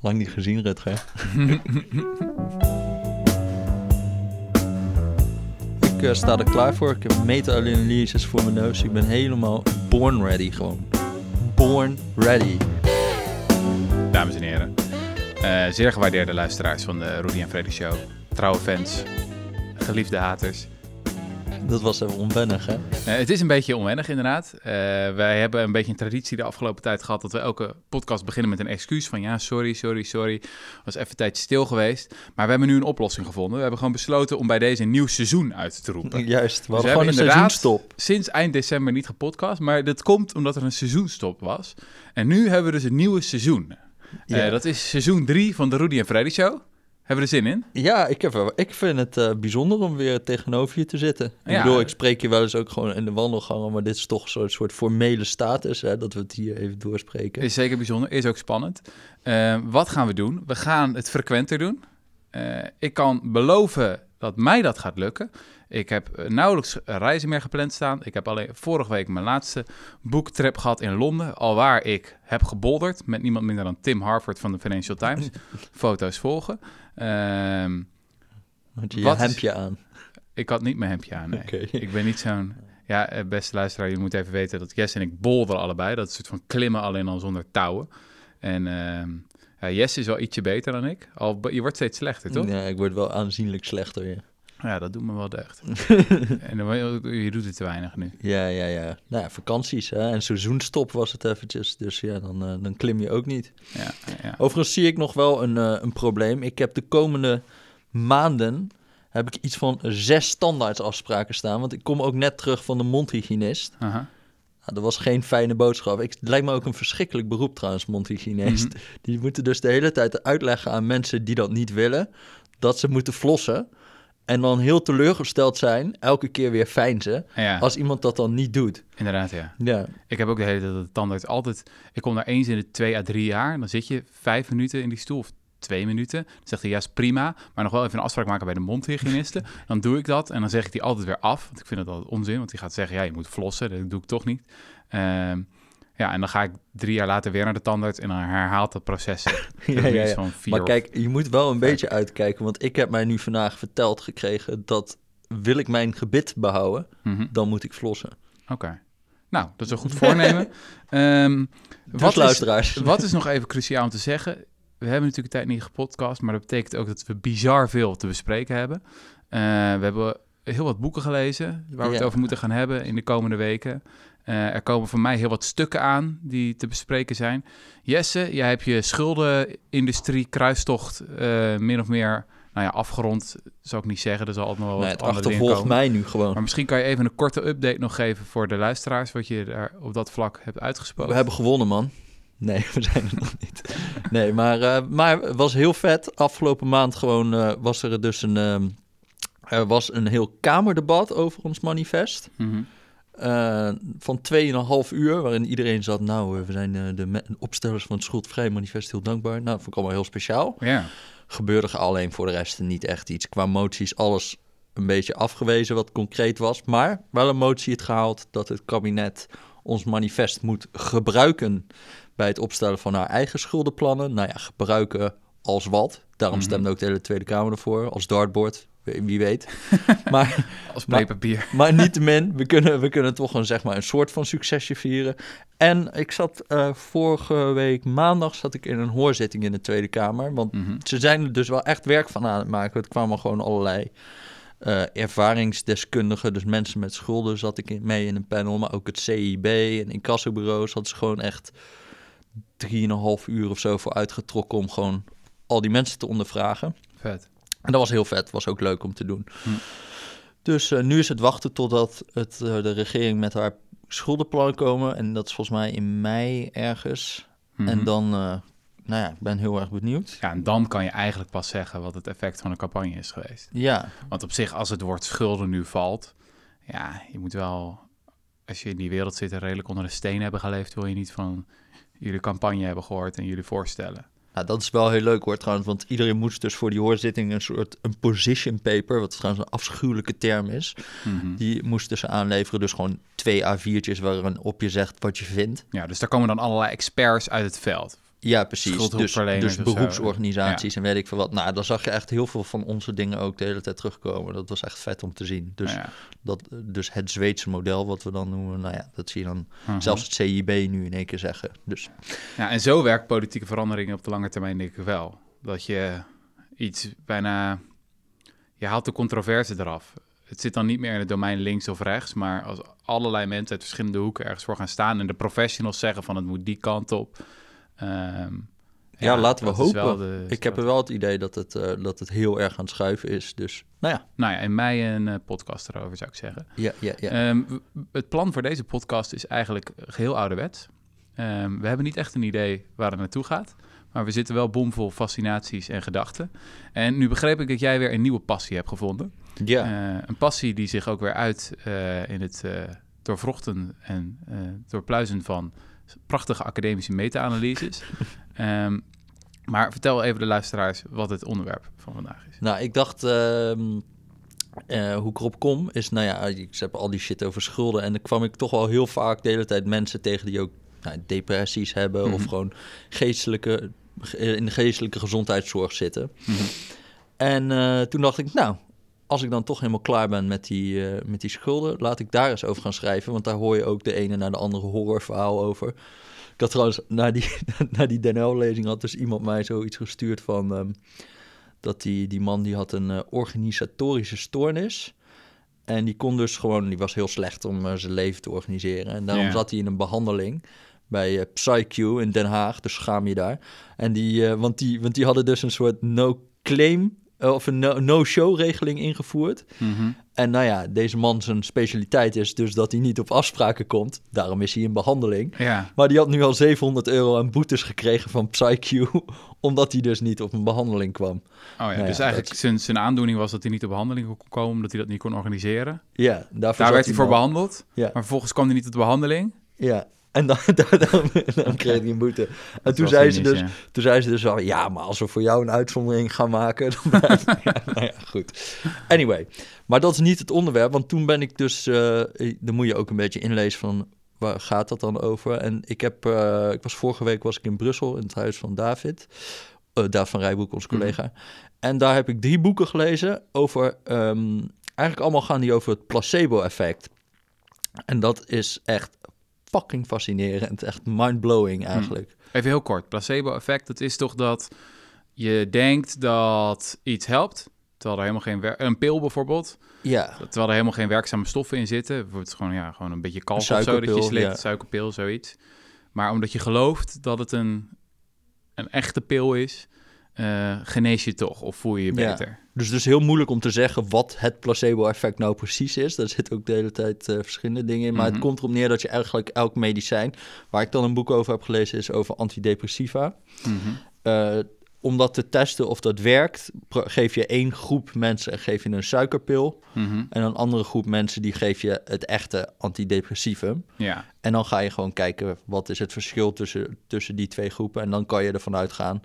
Lang niet gezien, Rutger. ik eh, sta er klaar voor. Ik heb meta-analyses voor mijn neus. Ik ben helemaal born ready gewoon. Born ready. Dames en heren, eh, zeer gewaardeerde luisteraars van de Rudy en Freddy Show. Trouwe fans, geliefde haters. Dat was even onwennig, hè? Eh, het is een beetje onwennig, inderdaad. Eh, wij hebben een beetje een traditie de afgelopen tijd gehad dat we elke podcast beginnen met een excuus van ja, sorry, sorry, sorry. Was even een tijdje stil geweest. Maar we hebben nu een oplossing gevonden. We hebben gewoon besloten om bij deze een nieuw seizoen uit te roepen. Juist, we Dus hadden gewoon een seizoenstop. Sinds eind december niet gepodcast, maar dat komt omdat er een seizoenstop was. En nu hebben we dus een nieuwe seizoen. Eh, Ja. dat is seizoen 3 van de Rudy en Freddy Show. Hebben we er zin in? Ja, ik, heb, ik vind het eh, bijzonder om weer tegenover je te zitten. Ik Ja. bedoel, ik spreek je wel eens ook gewoon in de wandelgangen, maar dit is toch zo'n soort formele status, hè, dat we het hier even doorspreken. Is zeker bijzonder, is ook spannend. Eh, wat gaan we doen? We gaan het frequenter doen. Eh, ik kan beloven dat mij dat gaat lukken. Ik heb eh, nauwelijks reizen meer gepland staan. Ik heb alleen vorige week mijn laatste boektrip gehad in Londen. Alwaar ik heb gebolderd met niemand minder dan Tim Harford van de Financial Times. Foto's volgen. Ehm, Want je is- hemdje aan. ik had niet mijn hemdje aan, nee. Ik ben niet zo'n... Ja, eh, beste luisteraar, je moet even weten dat Jess en ik bolderen allebei. Dat is een soort van klimmen, alleen al zonder touwen. En ehm ja, Jess is wel ietsje beter dan ik. Al, je wordt steeds slechter, toch? Ja, ik word wel aanzienlijk slechter. Ja, Ja, dat doet me wel deugd. en dan, je doet het te weinig nu. ja, ja. ja. Nou ja, vakanties hè? en seizoenstop was het eventjes. Dus ja, dan, eh, dan klim je ook niet. Ja, ja. Overigens zie ik nog wel een, eh, een probleem. Ik heb de komende maanden heb ik iets van zes standaardsafspraken staan. Want ik kom ook net terug van de mondhygiënist. Nou, dat was geen fijne boodschap. Ik, het lijkt me ook een verschrikkelijk beroep trouwens, mondhygiënist. Mhm. Die moeten dus de hele tijd uitleggen aan mensen die dat niet willen... dat ze moeten flossen. En dan heel teleurgesteld zijn, elke keer weer fijnzen... Ja, als iemand dat dan niet doet. inderdaad, ja. Ja, Ik heb ook de hele tijd dat de tandarts altijd... Ik kom daar eens in de twee à drie jaar. En dan zit je vijf minuten in die stoel of twee minuten. Dan zegt hij, ja, is prima. Maar nog wel even een afspraak maken bij de mondhygiëniste. dan doe ik dat. En dan zeg ik die altijd weer af. Want ik vind dat altijd onzin. Want die gaat zeggen, ja, je moet flossen. Dat doe ik toch niet. Ehm, ja, en dan ga ik drie jaar later weer naar de tandarts. En dan herhaalt dat proces ja, is ja, ja. van vier Maar kijk, je moet wel een beetje uitkijken... want ik heb mij nu vandaag verteld gekregen... dat wil ik mijn gebit behouden, Mhm. dan moet ik flossen. Oké. Nou, dat is een goed voornemen. Dus wat, is, luisteraars. wat is nog even cruciaal om te zeggen? We hebben natuurlijk een tijd niet gepodcast, maar dat betekent ook dat we bizar veel te bespreken hebben. Eh, we hebben heel wat boeken gelezen waar we het over moeten gaan hebben in de komende weken. Eh, er komen voor mij heel wat stukken aan die te bespreken zijn. Jesse, jij hebt je schuldenindustrie kruistocht eh, min of meer nou ja, afgerond. Zou ik niet zeggen, er zal altijd nog wel Nee, wat het achtervolgt mij nu gewoon. Maar misschien kan je even een korte update nog geven voor de luisteraars, wat je daar op dat vlak hebt uitgesproken. We hebben gewonnen, man. Nee, we zijn er nog niet. Nee, maar, eh, maar het was heel vet. Afgelopen maand gewoon was er dus een, ehm, er was een heel kamerdebat over ons manifest. Mhm. Eh, van 2,5 uur, waarin iedereen zat... nou, eh, we zijn eh, de opstellers van het schuldvrij manifest heel dankbaar. Nou, dat vond ik allemaal heel speciaal. Ja, Gebeurde alleen voor de rest niet echt iets. Qua moties alles een beetje afgewezen wat concreet was. Maar wel een motie het gehaald dat het kabinet ons manifest moet gebruiken... bij het opstellen van haar eigen schuldenplannen. Nou ja, gebruiken als wat. Daarom Mhm. stemde ook de hele Tweede Kamer ervoor. Als dartboard, wie weet. maar als Maar- playpapier. maar niettemin, we kunnen, we kunnen toch een, zeg maar, een soort van succesje vieren. En ik zat eh, vorige week maandag zat ik in een hoorzitting in de Tweede Kamer. Want Mhm. ze zijn er dus wel echt werk van aan het maken. Het kwamen gewoon allerlei eh, ervaringsdeskundigen. Dus mensen met schulden zat ik in, mee in een panel. Maar ook het CIB en incassobureaus hadden ze gewoon echt drieënhalf uur of zo voor uitgetrokken... om gewoon al die mensen te ondervragen. Vet. En dat was heel vet, was ook leuk om te doen. Hm. Dus eh, nu is het wachten totdat het, eh, de regering met haar schuldenplan komen. En dat is volgens mij in mei ergens. Mhm. En dan, eh, nou ja, ik ben heel erg benieuwd. Ja, en dan kan je eigenlijk pas zeggen wat het effect van de campagne is geweest. Ja, Want op zich, als het woord schulden nu valt, ja, je moet wel, als je in die wereld zit en redelijk onder de steen hebben geleefd, wil je niet van jullie campagne hebben gehoord en jullie voorstellen. Nou, dat is wel heel leuk hoor trouwens. Want iedereen moest dus voor die hoorzitting een soort een position paper... wat trouwens een afschuwelijke term is... Mhm. die moesten ze aanleveren. Dus gewoon twee A4'tjes waarin op je zegt wat je vindt. Ja, dus daar komen dan allerlei experts uit het veld. Ja, precies. Dus, dus zo. beroepsorganisaties en weet ik veel wat. Nou, dan zag je echt heel veel van onze dingen ook de hele tijd terugkomen. Dat was echt vet om te zien. Dus, ja. dat, dus het Zweedse model, wat we dan noemen, nou ja, dat zie je dan Mhm. zelfs het CIB nu in één keer zeggen. Dus Ja, en zo werkt politieke verandering op de lange termijn denk ik wel. Dat je iets bijna... Je haalt de controverse eraf. Het zit dan niet meer in het domein links of rechts, maar als allerlei mensen uit verschillende hoeken ergens voor gaan staan en de professionals zeggen van het moet die kant op. ehm, ja, laten we hopen. de- ik heb er wel het idee dat het, eh, dat het heel erg aan het schuiven is. Dus nou ja, Nou ja, in mei een eh, podcast erover zou ik zeggen. ja, ja, ja. Ehm, het plan voor deze podcast is eigenlijk geheel ouderwets. Ehm, we hebben niet echt een idee waar het naartoe gaat. Maar we zitten wel bomvol fascinaties en gedachten. En nu begreep ik dat jij weer een nieuwe passie hebt gevonden. ja. Eh, een passie die zich ook weer uit in het doorvrochten en doorpluizen van prachtige academische meta-analyses. Ehm, maar vertel even de luisteraars wat het onderwerp van vandaag is. Nou, ik dacht, ehm, eh, hoe ik erop kom, is, nou ja, ik heb al die shit over schulden. En dan kwam ik toch wel heel vaak de hele tijd mensen tegen die ook nou, depressies hebben of Mhm. gewoon geestelijke, ge- in de geestelijke gezondheidszorg zitten. Mhm. En eh, toen dacht ik, nou, als ik dan toch helemaal klaar ben met die, eh, met die schulden, laat ik daar eens over gaan schrijven. Want daar hoor je ook de ene naar de andere horrorverhaal over. Ik had trouwens, na die, na die DNL-lezing had dus iemand mij zoiets gestuurd van... ehm, dat die, die man die had een eh, organisatorische stoornis. En die kon dus gewoon, die was heel slecht om eh, zijn leven te organiseren. En daarom zat hij in een behandeling bij eh, PsyQ in Den Haag, dus schaam je daar. En die, want, die, want die hadden dus een soort no-claim of een no- no-show-regeling ingevoerd. Mhm. En nou ja, deze man zijn specialiteit is dus dat hij niet op afspraken komt. Daarom is hij in behandeling. Ja, Maar die had nu al 700 euro aan boetes gekregen van PsyQ, omdat hij dus niet op een behandeling kwam. Oh ja, Nou ja, dus eigenlijk dat- zijn, zijn aandoening was dat hij niet op behandeling kon komen, omdat hij dat niet kon organiseren. Ja, daarvoor Daar werd hij voor behandeld, Ja. maar vervolgens kwam hij niet op de behandeling. Ja, en dan, dan, dan, dan kreeg hij een boete. En toen zei, ze dus, ja. toen zei ze dus al, ja, maar als we voor jou een uitzondering gaan maken, dan blijf ja, nou ja, goed. Anyway, maar dat is niet het onderwerp, want toen ben ik dus, eh, dan moet je ook een beetje inlezen van, waar gaat dat dan over? En ik heb, eh, ik was vorige week was ik in Brussel, in het huis van David, eh David van Rijboek, onze Mhm. collega. En daar heb ik drie boeken gelezen over, ehm, eigenlijk allemaal gaan die over het placebo-effect. En dat is echt fucking fascinerend, echt mind-blowing eigenlijk. Even heel kort, placebo-effect, dat is toch dat je denkt dat iets helpt, terwijl er helemaal geen een pil bijvoorbeeld, Ja, terwijl er helemaal geen werkzame stoffen in zitten, bijvoorbeeld gewoon, ja, gewoon een beetje kalk of zo dat je suikerpil, slikt, ja. suikerpil, zoiets. Maar omdat je gelooft dat het een, een echte pil is, eh, genees je toch of voel je je Ja. beter. dus het is heel moeilijk om te zeggen wat het placebo-effect nou precies is. Daar zitten ook de hele tijd eh, verschillende dingen in. Maar Mhm. het komt erop neer dat je eigenlijk elk medicijn, waar ik dan een boek over heb gelezen, is over antidepressiva. Mhm. Eh, om dat te testen of dat werkt, geef je één groep mensen en geef je een suikerpil. Mhm. En een andere groep mensen die geef je het echte antidepressivum. Ja, En dan ga je gewoon kijken wat is het verschil tussen, tussen die twee groepen. En dan kan je ervan uitgaan,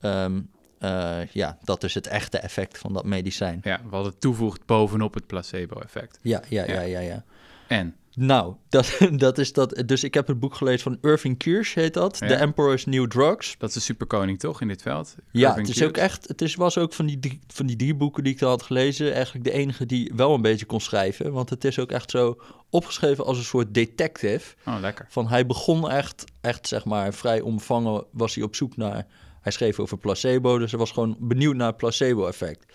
ehm, eh, ja, dat is het echte effect van dat medicijn. ja, wat het toevoegt bovenop het placebo-effect. Ja, ja, ja, Ja. ja, ja. En, Nou, dat, dat is dat. Dus ik heb het boek gelezen van Irving Kirsch, heet dat. Ja. The Emperor's New Drugs. dat is de superkoning toch in dit veld? Ja, het is ook echt. Het is, was ook van die, drie, van die drie boeken die ik al had gelezen. Eigenlijk de enige die wel een beetje kon schrijven. Want het is ook echt zo opgeschreven als een soort detective. Oh, lekker. Van hij begon echt, echt zeg maar, vrij omvangen was hij op zoek naar. Hij schreef over placebo, dus hij was gewoon benieuwd naar het placebo-effect.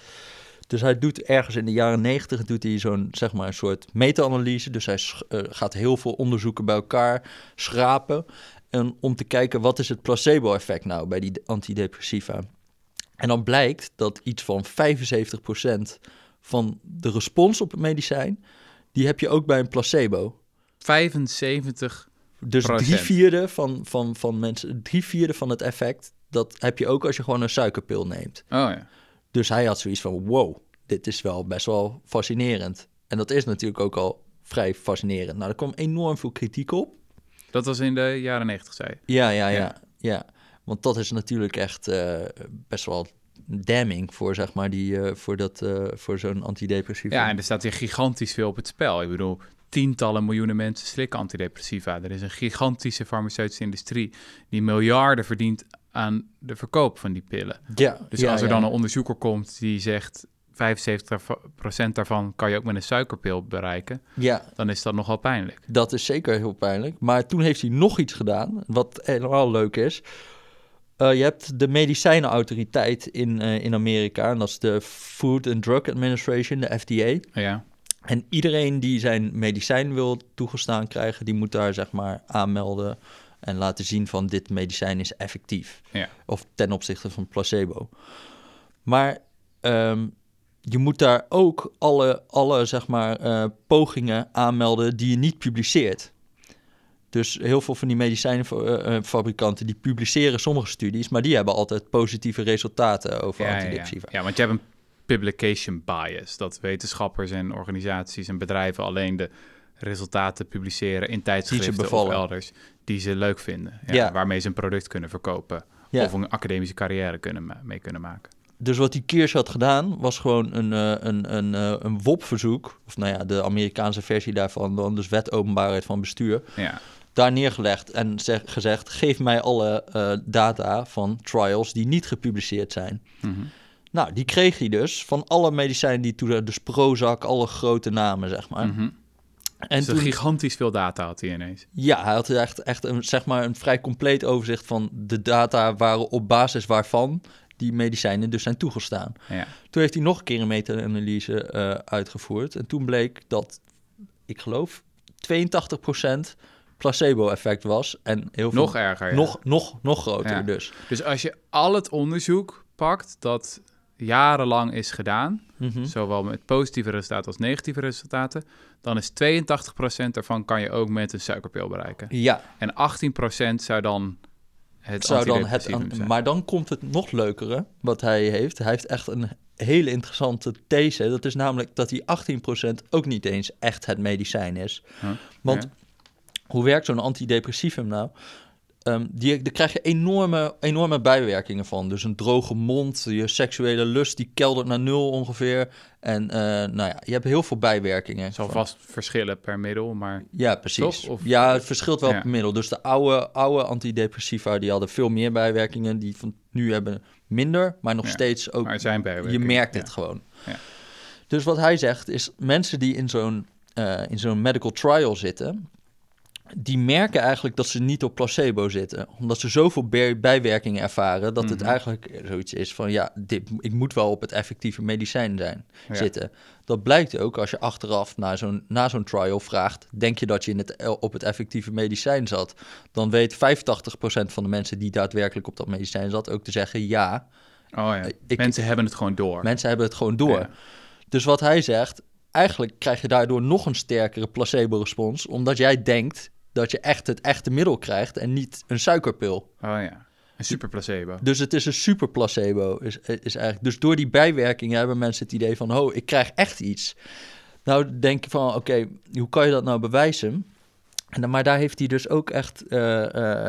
Dus hij doet ergens in de jaren negentig doet hij zo'n zeg maar een soort meta-analyse. Dus hij eh, gaat heel veel onderzoeken bij elkaar schrapen. En om te kijken wat is het placebo-effect nou bij die antidepressiva. En dan blijkt dat iets van 75% van de respons op het medicijn, die heb je ook bij een placebo. 75 Dus drie vierde van, van, van mensen, drie vierde van het effect, dat heb je ook als je gewoon een suikerpil neemt. Oh ja. Dus hij had zoiets van, wow, dit is wel best wel fascinerend. En dat is natuurlijk ook al vrij fascinerend. Nou, er kwam enorm veel kritiek op. Dat was in de jaren 90, zei je. Ja, ja, ja, Ja. ja. Want dat is natuurlijk echt eh, best wel damning voor, zeg maar, die, eh, voor, dat, eh, voor zo'n antidepressief. Ja, en er staat hier gigantisch veel op het spel. Ik bedoel, tientallen miljoenen mensen slikken antidepressiva. Er is een gigantische farmaceutische industrie die miljarden verdient aan de verkoop van die pillen. Ja, Dus ja, als er ja. dan een onderzoeker komt die zegt 75% daarvan kan je ook met een suikerpil bereiken, Ja, dan is dat nogal pijnlijk. dat is zeker heel pijnlijk. Maar toen heeft hij nog iets gedaan, wat helemaal leuk is. Eh, je hebt de medicijnenautoriteit in, eh, in Amerika, en dat is de Food and Drug Administration, de FDA. Ja, En iedereen die zijn medicijn wil toegestaan krijgen, die moet daar zeg maar aanmelden en laten zien van dit medicijn is effectief. Ja. Of ten opzichte van placebo. Maar ehm, je moet daar ook alle, alle zeg maar, eh, pogingen aanmelden die je niet publiceert. Dus heel veel van die medicijnfabrikanten die publiceren sommige studies, maar die hebben altijd positieve resultaten over ja, ja, ja. antidepressiva. ja, want je hebt een publication bias. Dat wetenschappers en organisaties en bedrijven alleen de resultaten publiceren in tijdschriften of bevallen. elders die ze leuk vinden. Ja, Ja. Waarmee ze een product kunnen verkopen. Ja. Of een academische carrière kunnen mee kunnen maken. Dus wat die Kirsch had gedaan, was gewoon een, eh, een, een, eh, een WOP-verzoek, of nou ja, de Amerikaanse versie daarvan, dan dus wet openbaarheid van bestuur, Ja, daar neergelegd en zeg, gezegd, geef mij alle eh, data van trials die niet gepubliceerd zijn. Mhm. Nou, die kreeg hij dus van alle medicijnen die toen, dus Prozac, alle grote namen, zeg maar. Mhm. En dus toen, gigantisch veel data had hij ineens. ja, hij had echt, echt een, zeg maar een vrij compleet overzicht van de data waar, op basis waarvan die medicijnen dus zijn toegestaan. Ja. Toen heeft hij nog een keer een meta-analyse eh, uitgevoerd. En toen bleek dat, ik geloof, 82% placebo-effect was. En heel veel, Nog erger. ja. nog, nog, nog groter Ja. dus. Dus als je al het onderzoek pakt dat jarenlang is gedaan, Mhm. zowel met positieve resultaten als negatieve resultaten, dan is 82% daarvan kan je ook met een suikerpil bereiken. Ja, En 18% zou dan het zou dan het, zijn. maar dan komt het nog leukere wat hij heeft. Hij heeft echt een hele interessante these. Dat is namelijk dat die 18% ook niet eens echt het medicijn is. Huh? Want Ja. hoe werkt zo'n antidepressivum nou? Ehm, die, daar krijg je enorme, enorme bijwerkingen van. Dus een droge mond, je seksuele lust die keldert naar nul ongeveer. En eh, nou ja, je hebt heel veel bijwerkingen. Het zal vast verschillen per middel, maar Ja, precies. Toch? Of- ja, het verschilt wel Ja. per middel. Dus de oude, oude antidepressiva die hadden veel meer bijwerkingen. Die van nu hebben minder, maar nog Ja, steeds ook maar zijn je bijwerkingen. merkt Ja. het gewoon. Ja. Dus wat hij zegt is, mensen die in zo'n eh, in zo'n medical trial zitten, die merken eigenlijk dat ze niet op placebo zitten. Omdat ze zoveel bij- bijwerkingen ervaren, dat het Mhm. eigenlijk zoiets is van, ja, dit, ik moet wel op het effectieve medicijn zijn, Ja. zitten. Dat blijkt ook als je achteraf na zo'n, na zo'n trial vraagt, denk je dat je in het, op het effectieve medicijn zat? Dan weet 85% van de mensen die daadwerkelijk op dat medicijn zat ook te zeggen ja. Oh ja, Ik- mensen hebben het gewoon door. Mensen hebben het gewoon door. Ja. Dus wat hij zegt, eigenlijk krijg je daardoor nog een sterkere placebo-respons, omdat jij denkt dat je echt het echte middel krijgt en niet een suikerpil. Oh ja, een super placebo. Dus het is een super placebo. Is, is eigenlijk. Dus door die bijwerkingen hebben mensen het idee van, oh, ik krijg echt iets. Nou denk je van, oké, hoe kan je dat nou bewijzen? En, dan- maar daar heeft hij dus ook echt, eh,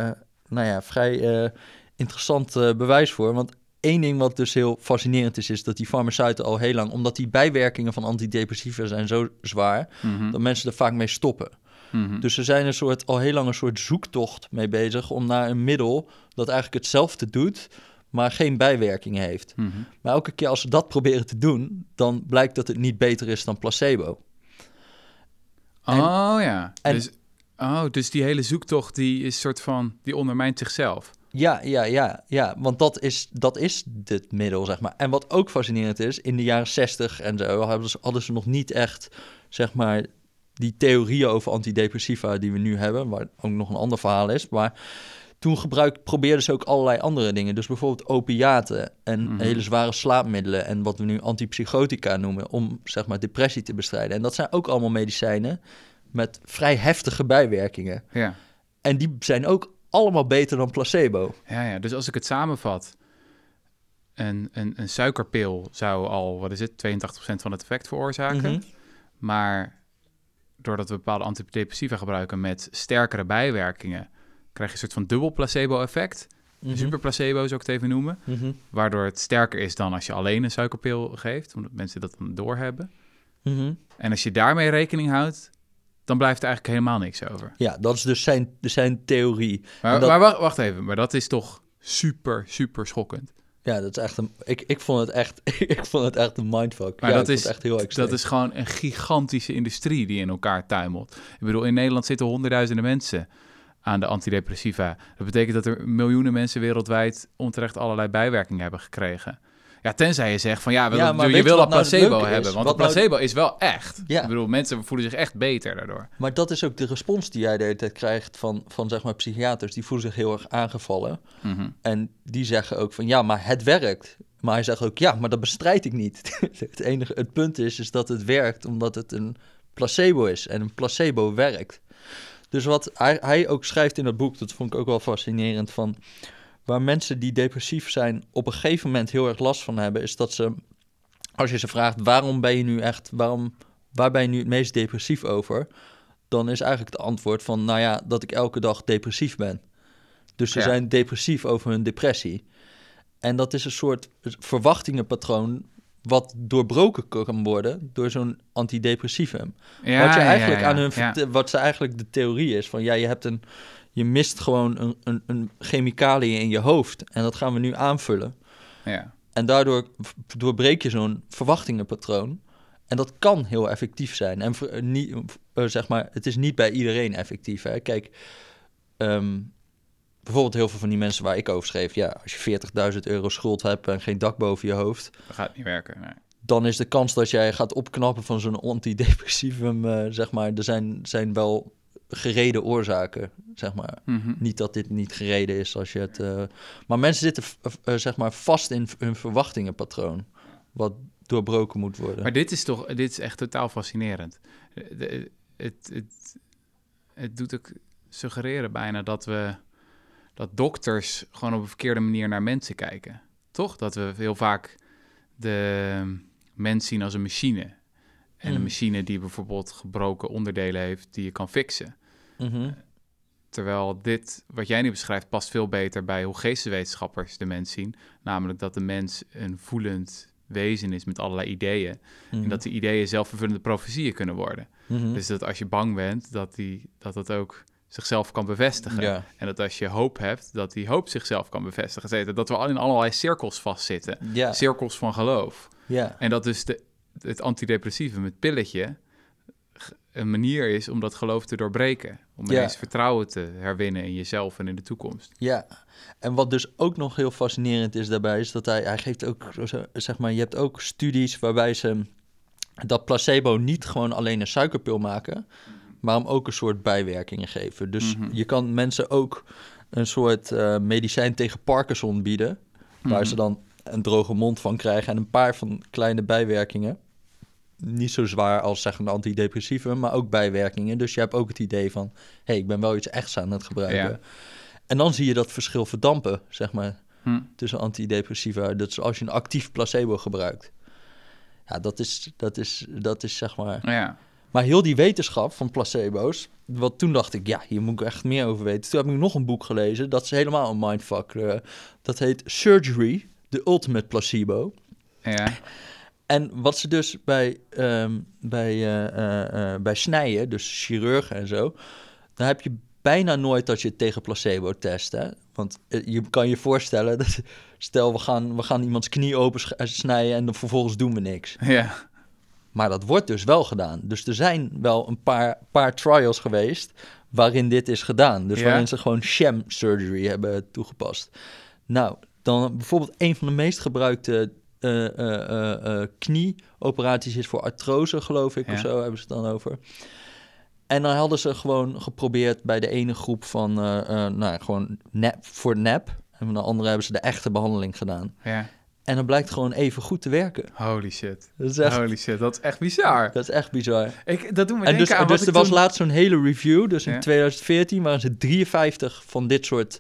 eh, nou ja, vrij eh, interessant bewijs voor. Want één ding wat dus heel fascinerend is, is dat die farmaceuten al heel lang, omdat die bijwerkingen van antidepressiva zijn zo zwaar, Mhm, dat mensen er vaak mee stoppen. Mhm. Dus ze zijn een soort, al heel lang een soort zoektocht mee bezig om naar een middel dat eigenlijk hetzelfde doet, maar geen bijwerkingen heeft. Mhm. Maar elke keer als ze dat proberen te doen, dan blijkt dat het niet beter is dan placebo. En- oh ja, en- dus, oh, dus die hele zoektocht die is soort van, die ondermijnt zichzelf. Ja, ja, ja, ja, want dat is, dat is dit middel, zeg maar. En wat ook fascinerend is, in de jaren 60 en zo hadden ze, hadden ze nog niet echt, zeg maar, die theorieën over antidepressiva die we nu hebben, waar ook nog een ander verhaal is. Maar toen gebruik, probeerden ze ook allerlei andere dingen. Dus bijvoorbeeld opiaten en Mhm. hele zware slaapmiddelen en wat we nu antipsychotica noemen, om zeg maar depressie te bestrijden. En dat zijn ook allemaal medicijnen met vrij heftige bijwerkingen. Ja. En die zijn ook allemaal beter dan placebo. Ja, ja, dus als ik het samenvat, een, een, een suikerpil zou al, wat is het, 82% van het effect veroorzaken. Mhm. Maar doordat we bepaalde antidepressiva gebruiken met sterkere bijwerkingen, krijg je een soort van dubbel placebo-effect. Mhm. Super placebo zou ik het even noemen. Mhm. Waardoor het sterker is dan als je alleen een suikerpil geeft, omdat mensen dat dan doorhebben. Mhm. En als je daarmee rekening houdt, dan blijft er eigenlijk helemaal niks over. Ja, dat is dus zijn, zijn theorie. Maar, dat- maar wacht, wacht even, maar dat is toch super, super schokkend. Ja, dat is echt een... Ik, ik, vond, het echt, ik vond het echt een mindfuck. Maar ja, dat is, echt heel extreem. dat is gewoon een gigantische industrie die in elkaar tuimelt. Ik bedoel, in Nederland zitten honderdduizenden mensen aan de antidepressiva. Dat betekent dat er miljoenen mensen wereldwijd onterecht allerlei bijwerkingen hebben gekregen. Ja, tenzij je zegt van ja, we- Ja, maar je wil dat nou placebo is? hebben. Want Wat nou- placebo is wel echt. Ja. Ik bedoel, mensen voelen zich echt beter daardoor. Maar dat is ook de respons die jij de hele tijd krijgt van, van zeg maar psychiaters. Die voelen zich heel erg aangevallen. Mhm. En die zeggen ook van ja, maar het werkt. Maar hij zegt ook ja, maar dat bestrijd ik niet. het enige, het punt is, is dat het werkt omdat het een placebo is. En een placebo werkt. Dus wat hij, hij ook schrijft in dat boek, dat vond ik ook wel fascinerend van... Waar mensen die depressief zijn op een gegeven moment heel erg last van hebben... is dat ze, als je ze vraagt waarom ben je nu echt... Waarom, waar ben je nu het meest depressief over? Dan is eigenlijk het antwoord van nou ja, dat ik elke dag depressief ben. Dus ze Ja. zijn depressief over hun depressie. En dat is een soort verwachtingenpatroon wat doorbroken kan worden door zo'n antidepressivum. Ja, wat, je eigenlijk ja, aan hun wat ze eigenlijk de theorie is van ja, je hebt een je mist gewoon een, een, een chemicaliën in je hoofd en dat gaan we nu aanvullen. Ja. En daardoor doorbreek je zo'n verwachtingenpatroon. En dat kan heel effectief zijn. En ver- niet, eh, zeg maar, het is niet bij iedereen effectief. Hè? Kijk, ehm, bijvoorbeeld heel veel van die mensen waar ik over schreef. Ja, als je 40.000 euro schuld hebt en geen dak boven je hoofd. Dat gaat niet werken. Nee. Dan is de kans dat jij gaat opknappen van zo'n antidepressivum, eh, zeg maar, er zijn, zijn wel gereden oorzaken, zeg maar. Mhm. Niet dat dit niet gereden is als je het. eh, Maar mensen zitten v- eh, zeg maar vast in hun verwachtingenpatroon. Wat doorbroken moet worden. Maar dit is toch, dit is echt totaal fascinerend. De- Het, het, het doet ook suggereren bijna dat we, dat dokters gewoon op een verkeerde manier naar mensen kijken. Toch? Dat we heel vaak de mens zien als een machine. En een Mm. machine die bijvoorbeeld gebroken onderdelen heeft die je kan fixen. Mhm. Terwijl dit, wat jij nu beschrijft, past veel beter bij hoe geesteswetenschappers de mens zien. Namelijk dat de mens een voelend wezen is met allerlei ideeën. Mhm. En dat die ideeën zelfvervullende profetieën kunnen worden. Mhm. Dus dat als je bang bent, dat, die, dat het ook zichzelf kan bevestigen. Ja. En dat als je hoop hebt, dat die hoop zichzelf kan bevestigen. Dat we al in allerlei cirkels vastzitten. Ja. Cirkels van geloof. ja. En dat dus de, het antidepressieve, het pilletje, een manier is om dat geloof te doorbreken. Om Ja. ineens vertrouwen te herwinnen in jezelf en in de toekomst. Ja, en wat dus ook nog heel fascinerend is daarbij, is dat hij, hij geeft ook, zeg maar, je hebt ook studies waarbij ze dat placebo niet gewoon alleen een suikerpil maken, maar hem ook een soort bijwerkingen geven. Dus Mhm. je kan mensen ook een soort eh, medicijn tegen Parkinson bieden, waar Mhm. ze dan een droge mond van krijgen en een paar van kleine bijwerkingen. Niet zo zwaar als zeg een antidepressivum, maar ook bijwerkingen. Dus je hebt ook het idee van, hé, hey, ik ben wel iets echts aan het gebruiken. Ja. En dan zie je dat verschil verdampen, zeg maar, Hm. tussen antidepressiva. Dat is als je een actief placebo gebruikt. Ja, dat is, dat is, dat is zeg maar... Ja, Maar heel die wetenschap van placebo's, wat toen dacht ik, ja, hier moet ik echt meer over weten. Toen heb ik nog een boek gelezen, dat is helemaal een mindfuck. dat heet Surgery, The Ultimate Placebo. ja. En wat ze dus bij, ehm, bij, eh, eh, eh, bij snijden, dus chirurgen en zo, dan heb je bijna nooit dat je het tegen placebo test. Hè? Want je kan je voorstellen, dat, stel we gaan, we gaan iemands knie open snijden en dan vervolgens doen we niks. ja. Maar dat wordt dus wel gedaan. Dus er zijn wel een paar, paar trials geweest waarin dit is gedaan. Dus Ja? waarin ze gewoon sham surgery hebben toegepast. Nou, dan bijvoorbeeld een van de meest gebruikte knieoperaties is voor artrose, geloof ik, Ja. of zo hebben ze het dan over. En dan hadden ze gewoon geprobeerd bij de ene groep van, eh, eh, nou, gewoon nep, voor nep. En van de andere hebben ze de echte behandeling gedaan. ja. En dan blijkt gewoon even goed te werken. Holy shit. Dat is echt, Holy shit, dat is echt bizar. dat is echt bizar. Ik, dat doet me En dus, aan dus er was laatst zo'n hele review. Dus in Ja. 2014 waren ze 53 van dit soort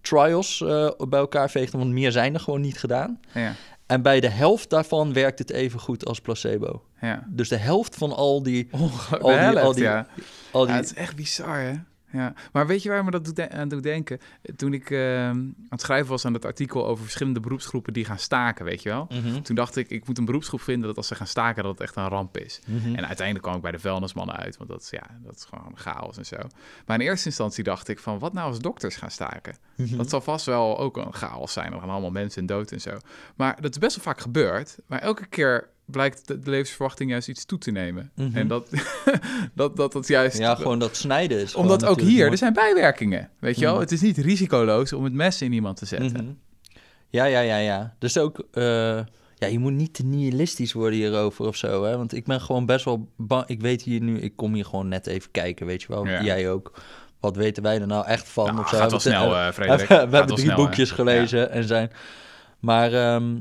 trials eh, bij elkaar veegden. Want meer zijn er gewoon niet gedaan. Ja, En bij de helft daarvan werkt het even goed als placebo. ja. Dus de helft van al die... Ongelooflijk. Al die- helft, al die- ja. Al Ja, die het is echt bizar, hè? Ja, maar weet je waar me dat doet aan doet denken? Toen ik eh, aan het schrijven was aan dat artikel over verschillende beroepsgroepen die gaan staken, weet je wel? Mhm. Toen dacht ik, ik moet een beroepsgroep vinden dat als ze gaan staken, dat het echt een ramp is. Mhm. En uiteindelijk kwam ik bij de vuilnismannen uit, want dat is, ja, dat is gewoon chaos en zo. Maar in eerste instantie dacht ik van, wat nou als dokters gaan staken? Mhm. Dat zal vast wel ook een chaos zijn. Er gaan allemaal mensen in dood en zo. Maar dat is best wel vaak gebeurd. Maar elke keer blijkt de, de levensverwachting juist iets toe te nemen. Mhm. En dat, dat, dat dat juist... Ja, gewoon dat snijden is Omdat ook hier, mooi. er zijn bijwerkingen. Weet je wel? Mhm. Het is niet risicoloos om het mes in iemand te zetten. Mhm. Ja, ja, ja, ja. Dus ook, eh, ja, je moet niet te nihilistisch worden hierover of zo, hè. Want ik ben gewoon best wel bang. Ik weet hier nu, ik kom hier gewoon net even kijken, weet je wel. Ja. Jij ook. Wat weten wij er nou echt van? Nou, of zo? gaat wel We- snel, eh, eh, Frederik. we hebben drie snel, hè. boekjes gelezen en zijn... Maar ehm,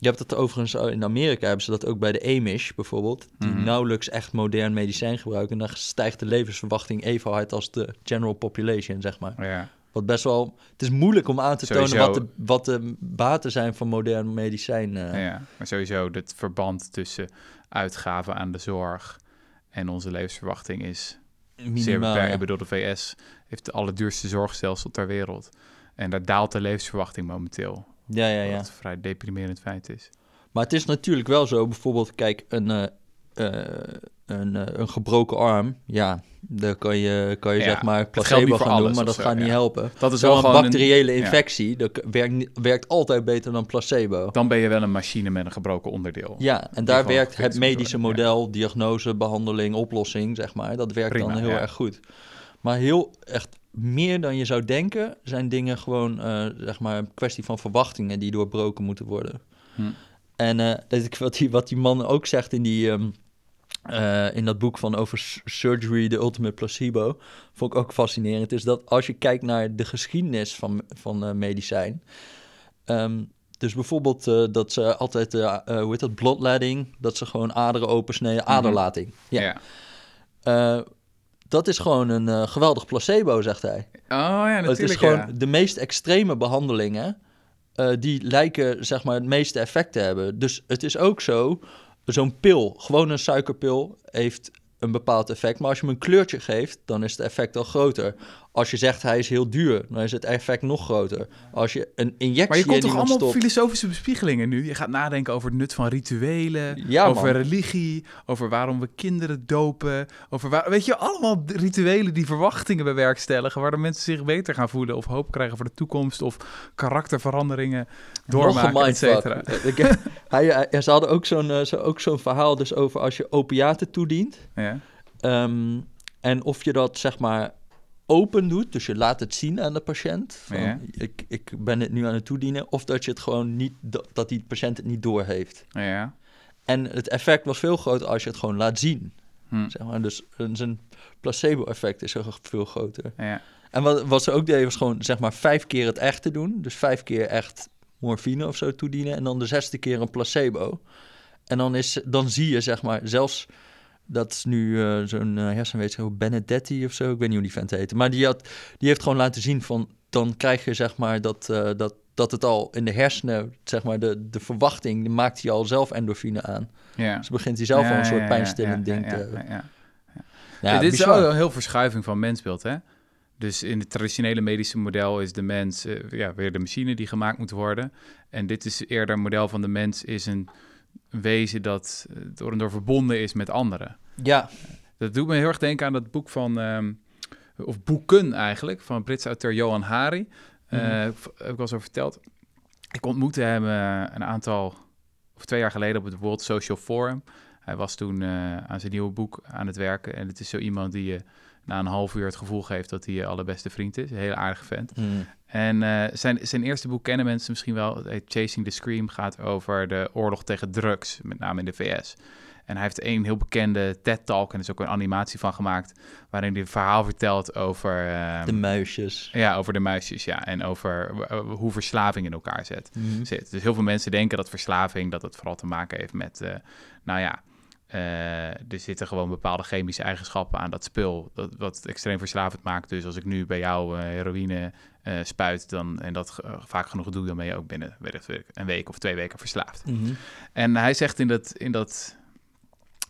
je hebt het overigens al- in Amerika hebben ze dat ook bij de Amish bijvoorbeeld, die Mhm. nauwelijks echt modern medicijn gebruiken. En dan stijgt de levensverwachting even hard als de general population, zeg maar. Ja. Wat best wel. Het is moeilijk om aan te Sowieso. tonen wat de, wat de baten zijn van modern medicijn. eh. Ja, maar sowieso het verband tussen uitgaven aan de zorg en onze levensverwachting is zeer minimaal. beperkt. ja. Ik bedoel, de VS heeft de allerduurste zorgstelsel ter wereld. En daar daalt de levensverwachting momenteel. Ja, ja, ja. Wat een vrij deprimerend feit is. Maar het is natuurlijk wel zo, bijvoorbeeld, kijk, een, eh, eh, een, eh, een gebroken arm. Ja, daar kan je, kan je Ja, zeg maar placebo gaan doen, maar dat zo, gaat niet helpen. Dat is wel bacteriële een, ja. infectie, dat werkt, werkt altijd beter dan placebo. Dan ben je wel een machine met een gebroken onderdeel. Ja, en daar werkt het medische model, diagnose, behandeling, oplossing, zeg maar. Dat werkt Prima, dan heel erg goed. Maar heel echt meer dan je zou denken, zijn dingen gewoon, eh, zeg maar, een kwestie van verwachtingen die doorbroken moeten worden. Hm. En ik, wat, die, wat die man ook zegt in, die, ehm, eh, in dat boek van over surgery, the ultimate placebo, vond ik ook fascinerend, is dat als je kijkt naar de geschiedenis van, van medicijn, ehm, dus bijvoorbeeld dat ze altijd, hoe heet dat, bloodletting, dat ze gewoon aderen opensneden, Mhm. aderlating. Ja. Ja. Dat is gewoon een eh, geweldig placebo, zegt hij. Oh ja, natuurlijk. het is gewoon ja. de meest extreme behandelingen, eh, die lijken zeg maar het meeste effect te hebben. Dus het is ook zo, zo'n pil, gewoon een suikerpil, heeft een bepaald effect. Maar als je hem een kleurtje geeft, dan is het effect al groter. Als je zegt hij is heel duur, dan is het effect nog groter. Als je een injectie Maar je komt toch allemaal stopt... filosofische bespiegelingen nu? Je gaat nadenken over het nut van rituelen, Ja, over man. religie, over waarom we kinderen dopen, over waar, weet je, allemaal rituelen die verwachtingen bewerkstelligen, waardoor mensen zich beter gaan voelen of hoop krijgen voor de toekomst of karakterveranderingen doormaken, et cetera. mindfuck. Ik- hij, hij, ze hadden ook zo'n eh, zo, ook zo'n verhaal dus over als je opiaten toedient... Ja. Ehm, en of je dat zeg maar open doet, dus je laat het zien aan de patiënt. Van, Ja. ik, ik ben het nu aan het toedienen. Of dat je het gewoon niet, dat die patiënt het niet doorheeft. Ja. En het effect was veel groter als je het gewoon laat zien. Hm. Zeg maar. Dus een- zijn placebo-effect is veel groter. Ja. En wat, wat ze ook deden was gewoon zeg maar vijf keer het echte doen. Dus vijf keer echt morfine of zo toedienen. En dan de zesde keer een placebo. En dan, is, dan zie je zeg maar zelfs... Dat is nu eh, zo'n uh, hersenwetenschapper, Benedetti of zo. Ik weet niet hoe die vent heet. Maar die, had, die heeft gewoon laten zien van... Dan krijg je zeg maar dat, eh, dat, dat het al in de hersenen... Zeg maar de, de verwachting, die maakt hij al zelf endorfine aan. Ja. Dus begint hij zelf al een soort ja, pijnstillend ding te ja, ja, ja. Ja, dit is ook een heel verschuiving van mensbeeld, hè? Dus in het traditionele medische model is de mens eh, ja, weer de machine die gemaakt moet worden. En dit is eerder een model van de mens is een wezen dat door en door verbonden is met anderen. Ja, Dat doet me heel erg denken aan dat boek van, ehm, of boeken eigenlijk, van Britse auteur Johan Hari. Eh, Mhm. heb ik al eens over verteld. Ik ontmoette hem eh, een aantal, of twee jaar geleden op het World Social Forum. Hij was toen eh, aan zijn nieuwe boek aan het werken. En het is zo iemand die je na een half uur het gevoel geeft dat hij je allerbeste vriend is. Een hele aardige vent. Mm. En eh, zijn, zijn eerste boek kennen mensen misschien wel. Het heet Chasing the Scream. Gaat over de oorlog tegen drugs, met name in de VS. En hij heeft een heel bekende TED-talk, en er is ook een animatie van gemaakt, waarin hij een verhaal vertelt over, ehm, de muisjes. ja, over de muisjes, ja, en over eh, hoe verslaving in elkaar zet, Mhm. zit. Dus heel veel mensen denken dat verslaving, dat het vooral te maken heeft met, eh, nou ja, eh, er zitten gewoon bepaalde chemische eigenschappen aan dat spul, dat, wat extreem verslavend maakt. Dus als ik nu bij jou eh, heroïne eh, spuit dan, en dat vaak genoeg doe, dan ben je ook binnen weet een week of twee weken verslaafd. Mhm. En hij zegt in dat, in dat,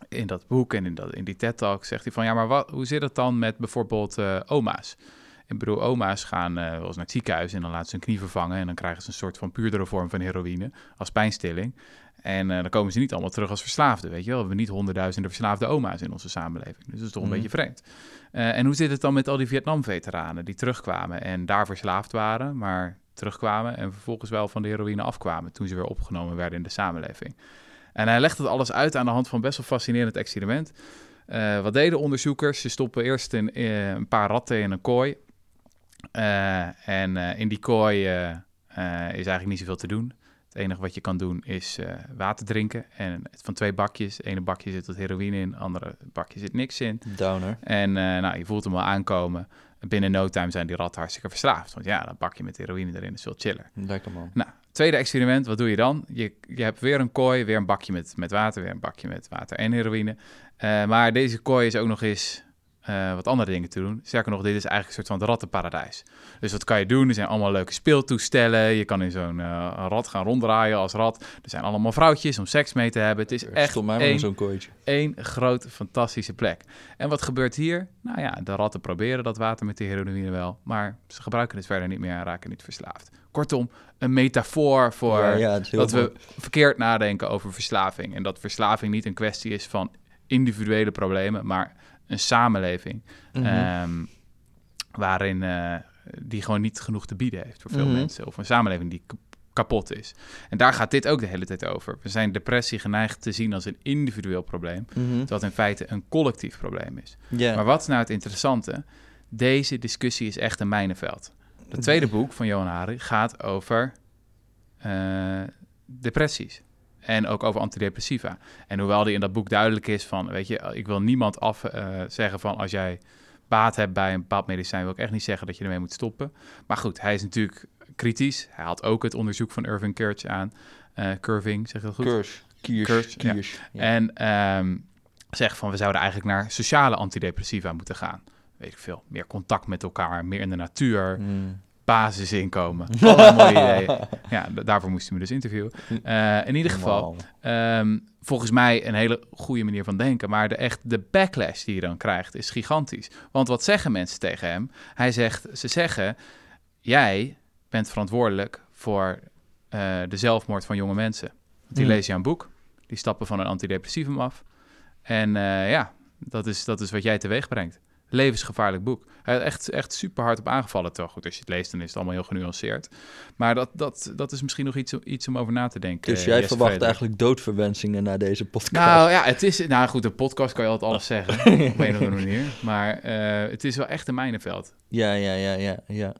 in dat boek en in, dat, in die TED-talk zegt hij van... ja, maar wat, hoe zit het dan met bijvoorbeeld oma's? Ik bedoel, oma's gaan uh, wel eens naar het ziekenhuis en dan laten ze een knie vervangen... en dan krijgen ze een soort van puurdere vorm van heroïne als pijnstilling. En uh, dan komen ze niet allemaal terug als verslaafden, weet je wel. We hebben niet honderdduizenden verslaafde oma's in onze samenleving. Dus dat is toch een Mhm. beetje vreemd. Uh, en hoe zit het dan met al die Vietnam-veteranen die terugkwamen en daar verslaafd waren... maar terugkwamen en vervolgens wel van de heroïne afkwamen... toen ze weer opgenomen werden in de samenleving. En hij legt het alles uit aan de hand van best wel fascinerend experiment. Uh, wat deden onderzoekers? Ze stoppen eerst een, een paar ratten in een kooi. En in die kooi is eigenlijk niet zoveel te doen. Het enige wat je kan doen is water drinken. En van twee bakjes. Het ene bakje zit wat heroïne in, het andere bakje zit niks in. Downer. En nou, je voelt hem wel aankomen. Binnen no time zijn die ratten hartstikke verslaafd. Want ja, dat bakje met heroïne erin is veel chiller. Lekker man. Nou, tweede experiment, wat doe je dan? Je, je hebt weer een kooi, weer een bakje met, met water, weer een bakje met water en heroïne. Uh, maar deze kooi is ook nog eens uh, wat andere dingen te doen. Sterker nog, dit is eigenlijk een soort van rattenparadijs. Dus wat kan je doen? Er zijn allemaal leuke speeltoestellen. Je kan in zo'n uh, rat gaan ronddraaien als rat. Er zijn allemaal vrouwtjes om seks mee te hebben. Het is echt één, één grote fantastische plek. En wat gebeurt hier? Nou ja, de ratten proberen dat water met de heroïne wel. Maar ze gebruiken het verder niet meer en raken niet verslaafd. Kortom, een metafoor voor Ja, ja, dat mooi. we verkeerd nadenken over verslaving. En dat verslaving niet een kwestie is van individuele problemen, maar een samenleving Mhm. ehm, waarin eh, die gewoon niet genoeg te bieden heeft voor veel Mhm. mensen. Of een samenleving die kapot is. En daar gaat dit ook de hele tijd over. We zijn depressie geneigd te zien als een individueel probleem, Mhm. terwijl het in feite een collectief probleem is. Maar wat is nou het interessante? Deze discussie is echt een mijnenveld. Het tweede boek van Johan Hari gaat over eh, depressies. En ook over antidepressiva. En hoewel die in dat boek duidelijk is van, weet je, ik wil niemand af eh, zeggen van als jij baat hebt bij een bepaald medicijn, wil ik echt niet zeggen dat je ermee moet stoppen. Maar goed, hij is natuurlijk kritisch. Hij had ook het onderzoek van Irving Kirch aan. eh, Curving, zeg je dat goed? Ja. Ja. En ehm zegt van we zouden eigenlijk naar sociale antidepressiva moeten gaan. Weet ik veel. Meer contact met elkaar, meer in de natuur, Mm. Basisinkomen. Alle mooie ideeën. Ja, daarvoor moesten we dus interviewen. Eh, in ieder geval, ehm, volgens mij een hele goede manier van denken. Maar de, echt de backlash die je dan krijgt is gigantisch. Want wat zeggen mensen tegen hem? Hij zegt, ze zeggen, jij bent verantwoordelijk voor eh, de zelfmoord van jonge mensen. Die Hmm. lees je een boek, die stappen van een antidepressivum af. En eh, ja, dat is, dat is wat jij teweeg brengt. Levensgevaarlijk boek. Hij echt, echt super hard op aangevallen, toch? Goed, als je het leest, dan is het allemaal heel genuanceerd. Maar dat, dat, dat is misschien nog iets, iets om over na te denken. Dus jij verwacht eigenlijk doodverwensingen na deze podcast? Nou ja, het is. Nou goed, een podcast kan je altijd alles zeggen. op een of andere manier. Maar eh, het is wel echt een mijnenveld. Ja, ja, ja, ja, ja.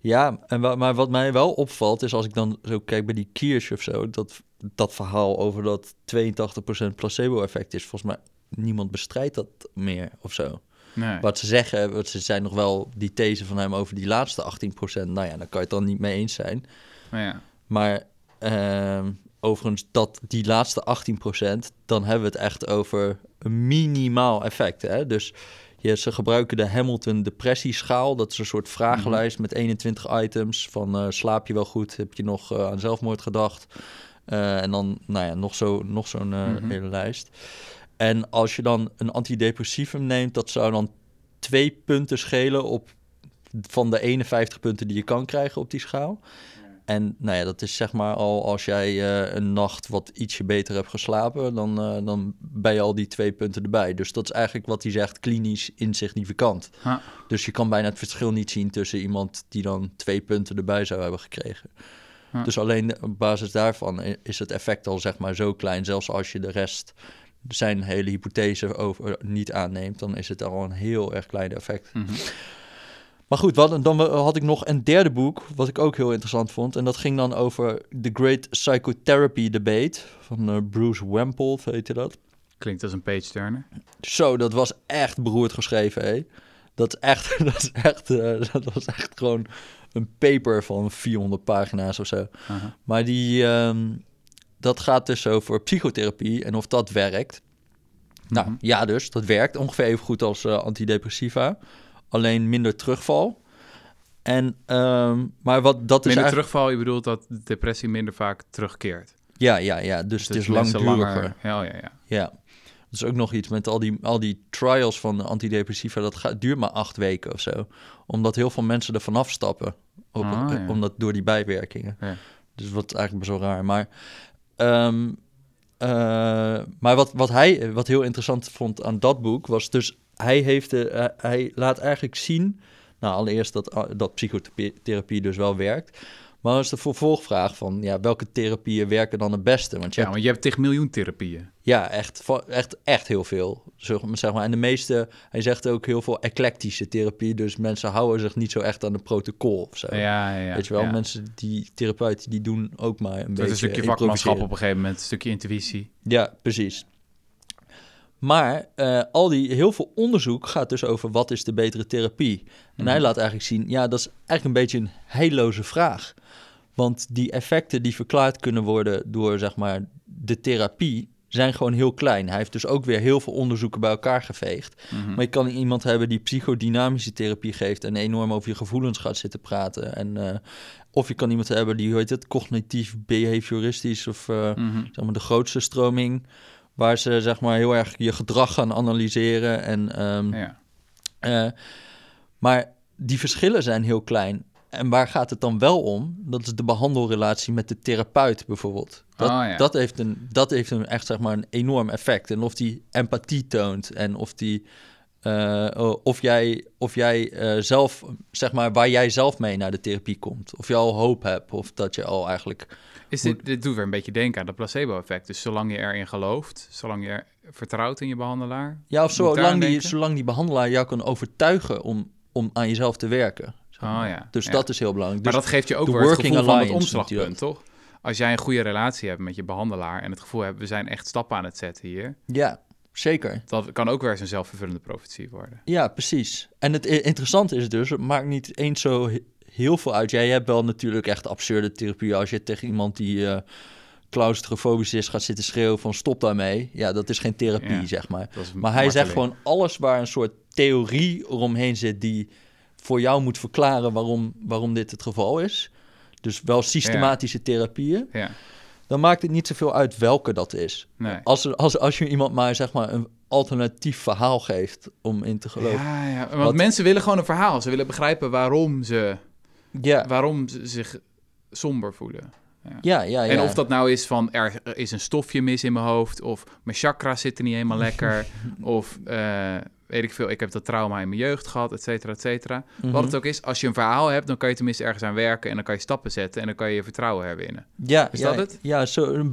Ja, en wa- maar wat mij wel opvalt is als ik dan zo kijk bij die Kiers of zo, dat, dat verhaal over dat 82% placebo-effect is, volgens mij niemand bestrijdt dat meer of zo. Nee. Wat ze zeggen, wat ze zijn nog wel die these van hem over die laatste 18%, nou ja, daar kan je het dan niet mee eens zijn. Maar ja. Maar ehm, overigens, dat, die laatste 18%, dan hebben we het echt over een minimaal effect. Hè? Dus ze gebruiken de Hamilton depressieschaal. Dat is een soort vragenlijst met 21 items. Van eh, slaap je wel goed? Heb je nog eh, aan zelfmoord gedacht? Eh, en dan nou ja, nog zo'n nog zo'n Mhm. hele lijst. En als je dan een antidepressivum neemt, dat zou dan twee punten schelen op van de 51 punten die je kan krijgen op die schaal. En nou ja, dat is zeg maar al als jij eh, een nacht wat ietsje beter hebt geslapen, dan, eh, dan ben je al die twee punten erbij. Dus dat is eigenlijk wat hij zegt, klinisch insignificant. Ha. Dus je kan bijna het verschil niet zien tussen iemand die dan twee punten erbij zou hebben gekregen. Dus alleen op basis daarvan is het effect al zeg maar zo klein. Zelfs als je de rest zijn hele hypothese over niet aanneemt, dan is het al een heel erg klein effect. Mhm. Maar goed, wat, dan had ik nog een derde boek, wat ik ook heel interessant vond. En dat ging dan over The Great Psychotherapy Debate van eh, Bruce Wemple, weet je dat? Klinkt als een page turner. Zo, dat was echt beroerd geschreven, hé. Dat is echt, dat is echt, eh, dat was echt gewoon een paper van 400 pagina's of zo. Maar die, ehm, dat gaat dus over psychotherapie en of dat werkt. Nou, Mhm. ja dus, dat werkt ongeveer even goed als eh, antidepressiva. Alleen minder terugval. En, ehm, maar wat dat is Minder eigenlijk... terugval, je bedoelt dat de depressie minder vaak terugkeert. Ja, ja, ja. Dus, het Dus is mensen langduriger. langer- Ja, ja, ja. Ja. Dat is ook nog iets met al die, al die trials van de antidepressiva. Dat gaat, duurt maar acht weken of zo. Omdat heel veel mensen er vanaf stappen. Op, Ah, ja. Omdat door die bijwerkingen. Ja. Dus wat eigenlijk best wel raar. Maar, ehm, eh, maar wat, wat hij wat heel interessant vond aan dat boek was dus hij heeft de, eh, hij laat eigenlijk zien. Nou, allereerst dat, ah, dat psychotherapie dus wel werkt. Maar is de vervolgvraag van ja, welke therapieën werken dan het beste? Want je Ja, hebt want je hebt tegen miljoen therapieën. ja, echt, echt, echt heel veel. Zeg maar. En de meeste, hij zegt ook heel veel eclectische therapie. Dus mensen houden zich niet zo echt aan de protocol of zo. Ja, ja, ja. Weet je wel, ja. mensen die therapeuten die doen ook maar een beetje is een stukje vakmanschap op een gegeven moment, een stukje intuïtie. Ja, precies. Maar eh, al die, heel veel onderzoek gaat dus over wat is de betere therapie. En hij Mhm. laat eigenlijk zien, ja, dat is eigenlijk een beetje een heilloze vraag. Want die effecten die verklaard kunnen worden door, zeg maar, de therapie, zijn gewoon heel klein. Hij heeft dus ook weer heel veel onderzoeken bij elkaar geveegd. Mhm. Maar je kan iemand hebben die psychodynamische therapie geeft en enorm over je gevoelens gaat zitten praten. En, eh, of je kan iemand hebben die, hoe heet het, cognitief behavioristisch of eh, Mhm. zeg maar de grootste stroming, waar ze zeg maar heel erg je gedrag gaan analyseren. En, ehm, Ja. eh, maar die verschillen zijn heel klein. En waar gaat het dan wel om? Dat is de behandelrelatie met de therapeut bijvoorbeeld. Dat, Oh, ja. dat, heeft, een, dat heeft een echt zeg maar een enorm effect. En of die empathie toont en of die eh, oh, of jij, of jij eh, zelf, zeg maar, waar jij zelf mee naar de therapie komt. Of je al hoop hebt, of dat je al eigenlijk. Is dit, dit doet weer een beetje denken aan dat placebo-effect. Dus zolang je erin gelooft, zolang je er vertrouwt in je behandelaar. Ja, of zolang die, zolang die behandelaar jou kan overtuigen om, om aan jezelf te werken. zeg Oh maar. ja. Dus ja. dat is heel belangrijk. Maar Dus, dat geeft je ook weer het working gevoel van het omslagpunt, toch? Als jij een goede relatie hebt met je behandelaar en het gevoel hebt, we zijn echt stappen aan het zetten hier. ja, zeker. Dat kan ook weer eens een zelfvervullende profetie worden. Ja, precies. En het interessante is dus, het maakt niet eens zo he- heel veel uit. Jij hebt wel natuurlijk echt absurde therapie. Als je tegen iemand die eh claustrofobisch is gaat zitten schreeuwen van stop daarmee. Ja, dat is geen therapie, Ja. zeg maar. Maar hij zegt gewoon alles waar een soort theorie eromheen zit die voor jou moet verklaren waarom, waarom dit het geval is. Dus wel systematische therapieën. Ja, Dan maakt het niet zoveel uit welke dat is. nee. Als, er- als, als je iemand maar zeg maar een alternatief verhaal geeft om in te geloven. Ja, ja. Want Wat- mensen willen gewoon een verhaal. Ze willen begrijpen waarom ze, Ja, waarom ze zich somber voelen. Ja, ja. ja. En of dat nou is van er is een stofje mis in mijn hoofd, of mijn chakra zitten niet helemaal lekker, of eh, weet ik veel, ik heb dat trauma in mijn jeugd gehad, et cetera, et cetera. Mhm. Wat het ook is, als je een verhaal hebt, dan kan je tenminste ergens aan werken en dan kan je stappen zetten en dan kan je je vertrouwen herwinnen. Ja, Is dat het? Ja, zo,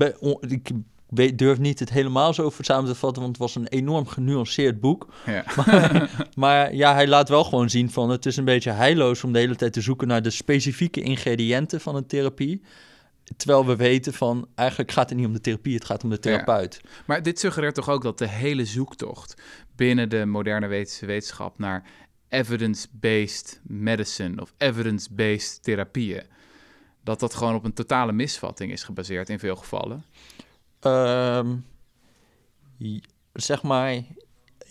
ik weet- durf niet het helemaal zo voor samen te vatten, want het was een enorm genuanceerd boek. Ja, Maar ja, hij laat wel gewoon zien van het is een beetje heilloos om de hele tijd te zoeken naar de specifieke ingrediënten van een therapie. Terwijl we weten van eigenlijk gaat het niet om de therapie, het gaat om de therapeut. maar dit suggereert toch ook dat de hele zoektocht binnen de moderne wetenschap naar evidence-based medicine of evidence-based therapieën, dat dat gewoon op een totale misvatting is gebaseerd in veel gevallen. Ehm, j- zeg maar,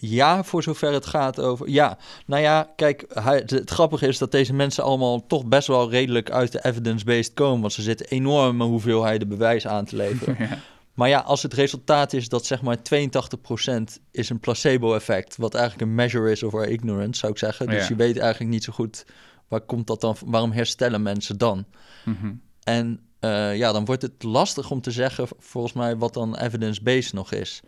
ja, voor zover het gaat over. Ja, nou ja, kijk, hij, het, grappige is dat deze mensen allemaal toch best wel redelijk uit de evidence-based komen. Want ze zitten enorme hoeveelheden bewijs aan te leveren. Ja. maar ja, als het resultaat is dat zeg maar 82% is een placebo-effect, wat eigenlijk een measure is of our ignorance, zou ik zeggen. Dus Ja. je weet eigenlijk niet zo goed waar komt dat dan, waarom herstellen mensen dan? Mhm. En eh, ja, dan wordt het lastig om te zeggen, volgens mij, wat dan evidence-based nog is.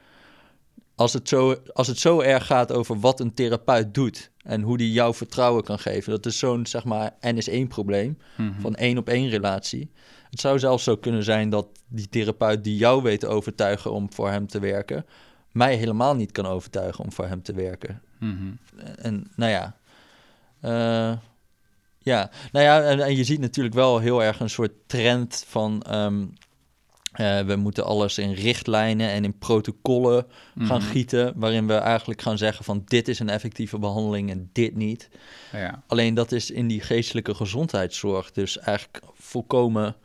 Als het, zo, als het zo erg gaat over wat een therapeut doet en hoe die jou vertrouwen kan geven. Dat is zo'n, zeg maar, N-is-één-probleem Mhm. van één-op-één relatie. Het zou zelfs zo kunnen zijn dat die therapeut die jou weet te overtuigen om voor hem te werken, mij helemaal niet kan overtuigen om voor hem te werken. Mhm. En nou ja. eh, ja, nou ja, en, en je ziet natuurlijk wel heel erg een soort trend van. ehm, eh, we moeten alles in richtlijnen en in protocollen gaan Mhm. gieten. Waarin we eigenlijk gaan zeggen van dit is een effectieve behandeling en dit niet. Ja. Alleen dat is in die geestelijke gezondheidszorg dus eigenlijk volkomen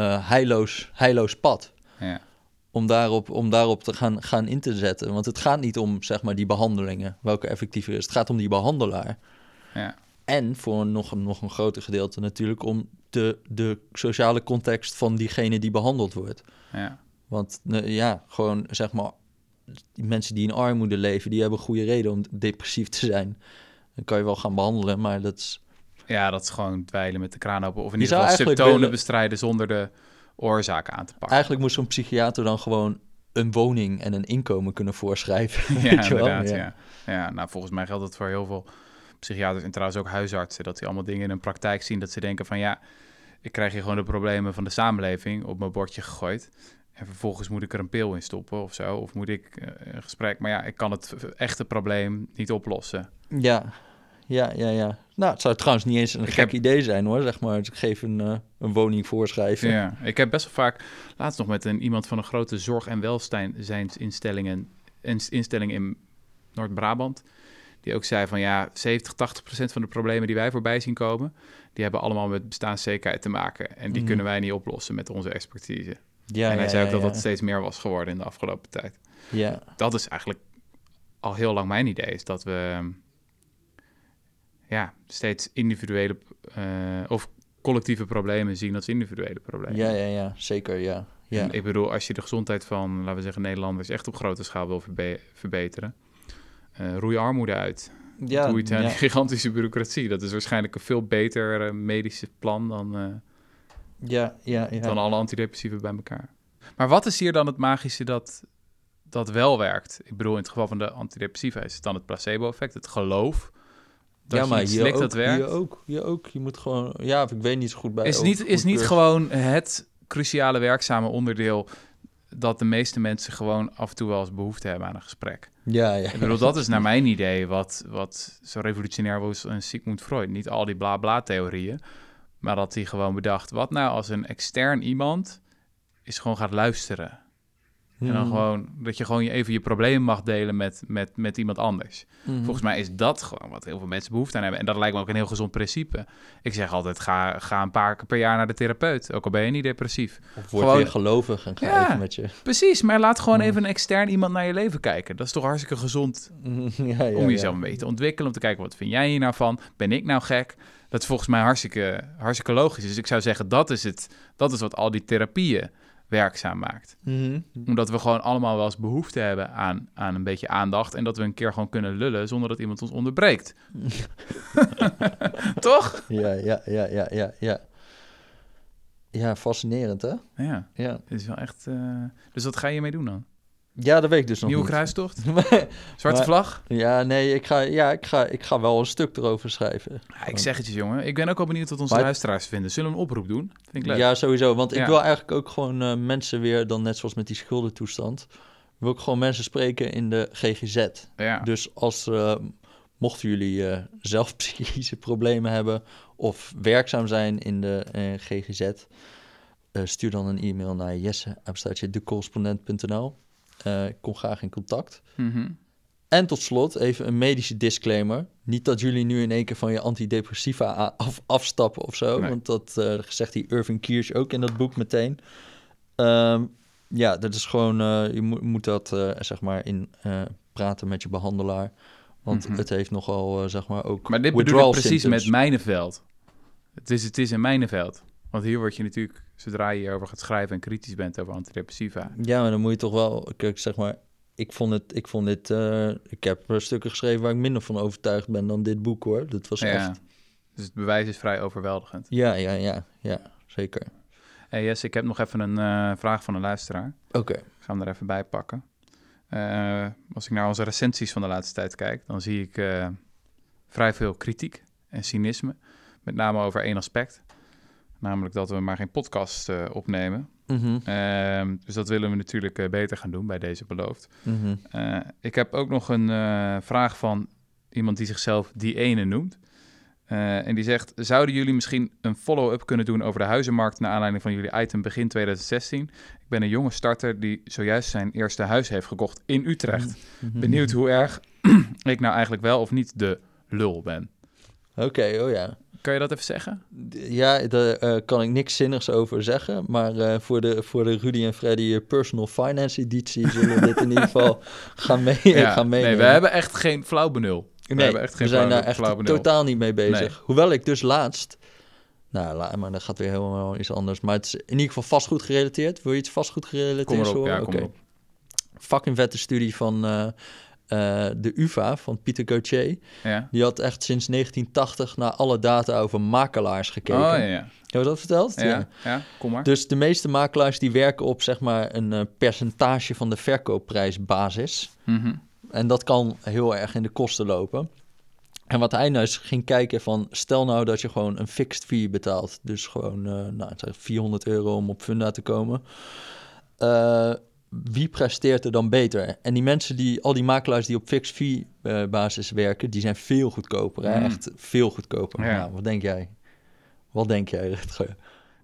heilloos, heilloos pad Ja. om daarop, om daarop te gaan, gaan in te zetten. Want het gaat niet om zeg maar, die behandelingen, welke effectiever is. Het gaat om die behandelaar. Ja. En voor nog, een- nog een groter gedeelte natuurlijk om de, de sociale context van diegene die behandeld wordt. Ja. Want ja, gewoon zeg maar die mensen die in armoede leven, die hebben goede reden om depressief te zijn. Dan kan je wel gaan behandelen, maar dat is... Ja, dat is gewoon dweilen met de kraan open. Of in Je ieder zou geval symptomen willen- bestrijden zonder de oorzaak aan te pakken. Eigenlijk moet zo'n psychiater dan gewoon een woning en een inkomen kunnen voorschrijven. Ja, weet je wel? inderdaad. Ja. Ja. nou volgens mij geldt dat voor heel veel psychiaters en trouwens ook huisartsen. Dat die allemaal dingen in hun praktijk zien. Dat ze denken van ja, ik krijg hier gewoon de problemen van de samenleving op mijn bordje gegooid. En vervolgens moet ik er een pil in stoppen of zo. Of moet ik eh, een gesprek. Maar ja, ik kan het echte probleem niet oplossen. Ja, ja, ja, ja. Nou, het zou trouwens niet eens een Ik gek heb- idee zijn hoor, zeg maar. Dus ik geef een, eh, een woning voorschrijven. Ja, ik heb best wel vaak laatst nog met een, iemand van een grote zorg- en welzijnsinstellingen ins- instelling in Noord-Brabant. Die ook zei van ja, 70, 80 procent van de problemen die wij voorbij zien komen, die hebben allemaal met bestaanszekerheid te maken. En die Mhm. kunnen wij niet oplossen met onze expertise. Ja, en hij ja, zei ook ja, dat dat steeds meer was geworden in de afgelopen tijd. Ja, Dat is eigenlijk al heel lang mijn idee, is dat we ja, steeds individuele eh, of collectieve problemen zien als individuele problemen. ja, ja, ja, zeker, ja. ja. En Ik bedoel, als je de gezondheid van, laten we zeggen, Nederlanders echt op grote schaal wil verbe- verbeteren, eh roei armoede uit. ja, Doe het aan ja. gigantische bureaucratie. Dat is waarschijnlijk een veel beter eh, medische plan dan, eh, ja, ja, ja. dan alle antidepressiva bij elkaar. Maar wat is hier dan het magische dat, dat wel werkt? Ik bedoel, in het geval van de antidepressiva is het dan het placebo-effect, het geloof. Dat ja, je maar slikt ook, dat werkt. hier ook, hier ook. Je moet gewoon, ja, ik weet niet zo goed bij. is niet, is niet gewoon het cruciale werkzame onderdeel dat de meeste mensen gewoon af en toe wel eens behoefte hebben aan een gesprek. Ja, ja. Ik bedoel, dat is naar mijn idee wat, wat zo revolutionair was in Sigmund Freud. Niet al die bla-bla-theorieën, maar dat hij gewoon bedacht... wat nou als een extern iemand is gewoon gaat luisteren... En dan Mhm. gewoon dat je gewoon je- even je probleem mag delen met, met, met iemand anders. Mhm. Volgens mij is dat gewoon wat heel veel mensen behoefte aan hebben. En dat lijkt me ook een heel gezond principe. Ik zeg altijd, ga, ga een paar keer per jaar naar de therapeut. Ook al ben je niet depressief. Of word gewoon- weer gelovig en ga Ja. even met je. Precies, maar laat gewoon Ja. even een extern iemand naar je leven kijken. Dat is toch hartstikke gezond ja, ja, om jezelf ja. een beetje te ontwikkelen. Om te kijken, wat vind jij hier nou van? Ben ik nou gek? Dat is volgens mij hartstikke, hartstikke logisch. Dus ik zou zeggen, dat is, het, dat is wat al die therapieën werkzaam maakt. Mhm. Omdat we gewoon allemaal wel eens behoefte hebben aan, aan een beetje aandacht. En dat we een keer gewoon kunnen lullen zonder dat iemand ons onderbreekt. Toch? Ja, ja, ja, ja, ja, ja. Ja, fascinerend, hè? Ja, Ja, het is wel echt... eh, Dus wat ga je hiermee doen dan? Ja dat weet ik dus nog Nieuwe niet. kruistocht? Zwarte Maar- vlag? ja, nee, ik ga, ja, ik, ga, ik ga wel een stuk erover schrijven. Ja, ik zeg het je, jongen. Ik ben ook wel benieuwd wat onze Maar- luisteraars vinden. Zullen we een oproep doen? Vind ik leuk. Ja, sowieso. Want ik wil eigenlijk ook gewoon eh, mensen weer, dan net zoals met die schuldentoestand, wil ik gewoon mensen spreken in de GGZ. Ja. Dus als, eh, mochten jullie eh, zelf psychische problemen hebben of werkzaam zijn in de GGZ, stuur dan een e-mail naar jesse, Eh ik kom graag in contact. Mhm. En tot slot even een medische disclaimer. Niet dat jullie nu in één keer van je antidepressiva af, afstappen of zo. Nee. Want dat eh, zegt die Irving Kirsch ook in dat boek meteen. Ehm, ja, dat is gewoon... eh, je moet, moet dat zeg maar in praten met je behandelaar. Want Mhm. het heeft nogal zeg maar ook Maar dit bedoel ik precies symptoms. met mijnenveld. Het is, het is een mijnenveld. Want hier word je natuurlijk, zodra je hierover gaat schrijven en kritisch bent over antidepressiva. Ja, maar dan moet je toch wel... Kijk, zeg maar... Ik vond, het, ik vond dit... eh, ik heb stukken geschreven waar ik minder van overtuigd ben dan dit boek, hoor. Dat was Ja. echt... Dus het bewijs is vrij overweldigend. Ja, ja, ja. Ja, zeker. Hey Jess, ik heb nog even een eh, vraag van een luisteraar. Oké. Ik ga hem er even bij pakken. Eh, als ik naar onze recensies van de laatste tijd kijk, dan zie ik vrij veel kritiek en cynisme. Met name over één aspect. Namelijk dat we maar geen podcast eh, opnemen. Mhm, Ehm, dus dat willen we natuurlijk eh, beter gaan doen bij deze beloofd. mhm. Eh, ik heb ook nog een vraag van iemand die zichzelf die ene noemt. En die zegt, zouden jullie misschien een follow-up kunnen doen over de huizenmarkt... naar aanleiding van jullie item begin 2016? Ik ben een jonge starter die zojuist zijn eerste huis heeft gekocht in Utrecht. Mhm. Benieuwd hoe erg ik nou eigenlijk wel of niet de lul ben. Oké, oh ja. Kan je dat even zeggen? Ja, daar eh, kan ik niks zinnigs over zeggen. Maar eh, voor, de, voor de Rudy en Freddy eh, Personal Finance editie zullen we dit in ieder geval gaan, mee, gaan meenemen. nee, we hebben echt geen flauw benul. We Nee, hebben echt geen we zijn daar echt totaal niet mee bezig. Nee. Hoewel ik dus laatst... Nou, maar dat gaat weer helemaal iets anders. Maar het is in ieder geval vastgoed gerelateerd. Wil je iets vastgoed gerelateerd horen? ja, erop. fucking vette studie van eh, de UvA, van Pieter Gauthier. Ja. Die had echt sinds 1980 naar alle data over makelaars gekeken. Oh, ja, ja. Heb je dat verteld? Ja, ja. kom maar. Dus de meeste makelaars die werken op zeg maar een eh, percentage van de verkoopprijsbasis. Mhm. En dat kan heel erg in de kosten lopen. En wat hij nou eens ging kijken van... stel nou dat je gewoon een fixed fee betaalt. Dus gewoon eh, nou, zeg 400 euro om op Funda te komen. Eh, wie presteert er dan beter? En die mensen die... al die makelaars die op fixed fee eh, basis werken... die zijn veel goedkoper. Hè? Mm. Echt veel goedkoper. Ja. Nou, wat denk jij? Wat denk jij?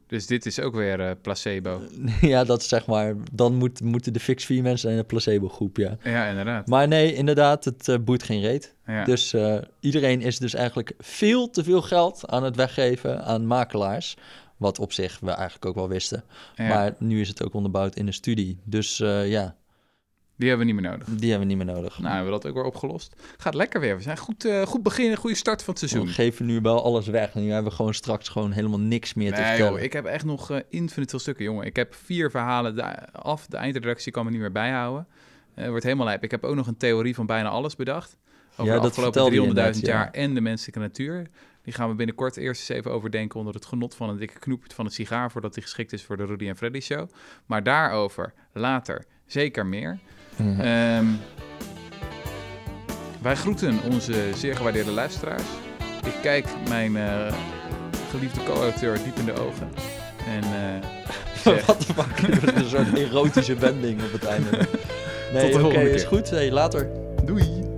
Dus dit is ook weer eh, placebo. ja, dat is zeg maar... dan moet, moeten de fixed fee mensen in de placebo groep, ja. Ja, inderdaad. Maar nee, inderdaad, het eh, boeit geen reet. Ja. Dus iedereen is dus eigenlijk veel te veel geld aan het weggeven aan makelaars. Wat op zich we eigenlijk ook wel wisten. Ja. Maar nu is het ook onderbouwd in de studie. Dus eh, ja, Die hebben we niet meer nodig. die hebben we niet meer nodig. Nou, hebben we dat ook weer opgelost. Gaat lekker weer. We zijn goed, eh, goed beginnen, goede start van het we seizoen. geven nu wel alles weg. Nu hebben we gewoon straks gewoon helemaal niks meer te Nee, vertellen. joh, ik heb echt nog eh infinite veel stukken, jongen. Ik heb vier verhalen da- af. De eindredactie kan me niet meer bijhouden. Eh wordt helemaal lijp. Ik heb ook nog een theorie van bijna alles bedacht. Over Ja, de dat afgelopen vertelde je 300.000 net, jaar ja. en de menselijke natuur. Die gaan we binnenkort eerst eens even overdenken onder het genot van een dikke knoep van het sigaar, voordat die geschikt is voor de Rudy en Freddy show. Maar daarover later zeker meer. Mhm. Ehm, wij groeten onze zeer gewaardeerde luisteraars. Ik kijk mijn eh, geliefde co-auteur diep in de ogen. En zeg, Wat de fuck? een soort erotische wending op het einde. Nee, de oké, volgende is goed. Hey, later. doei!